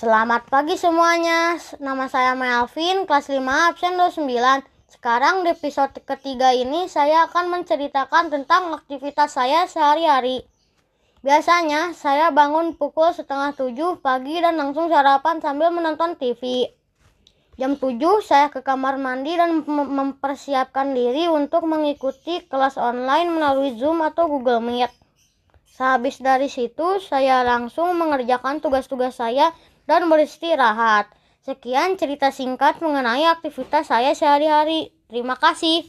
Selamat pagi semuanya. Nama saya Melvin, kelas 5 absen 29. Sekarang di episode ketiga ini saya akan menceritakan tentang aktivitas saya sehari-hari. Biasanya saya bangun pukul setengah tujuh pagi dan langsung sarapan sambil menonton TV. Jam 7 saya ke kamar mandi dan mempersiapkan diri untuk mengikuti kelas online melalui Zoom atau Google Meet. Sehabis dari situ, saya langsung mengerjakan tugas-tugas saya dan beristirahat. Sekian cerita singkat mengenai aktivitas saya sehari-hari. Terima kasih.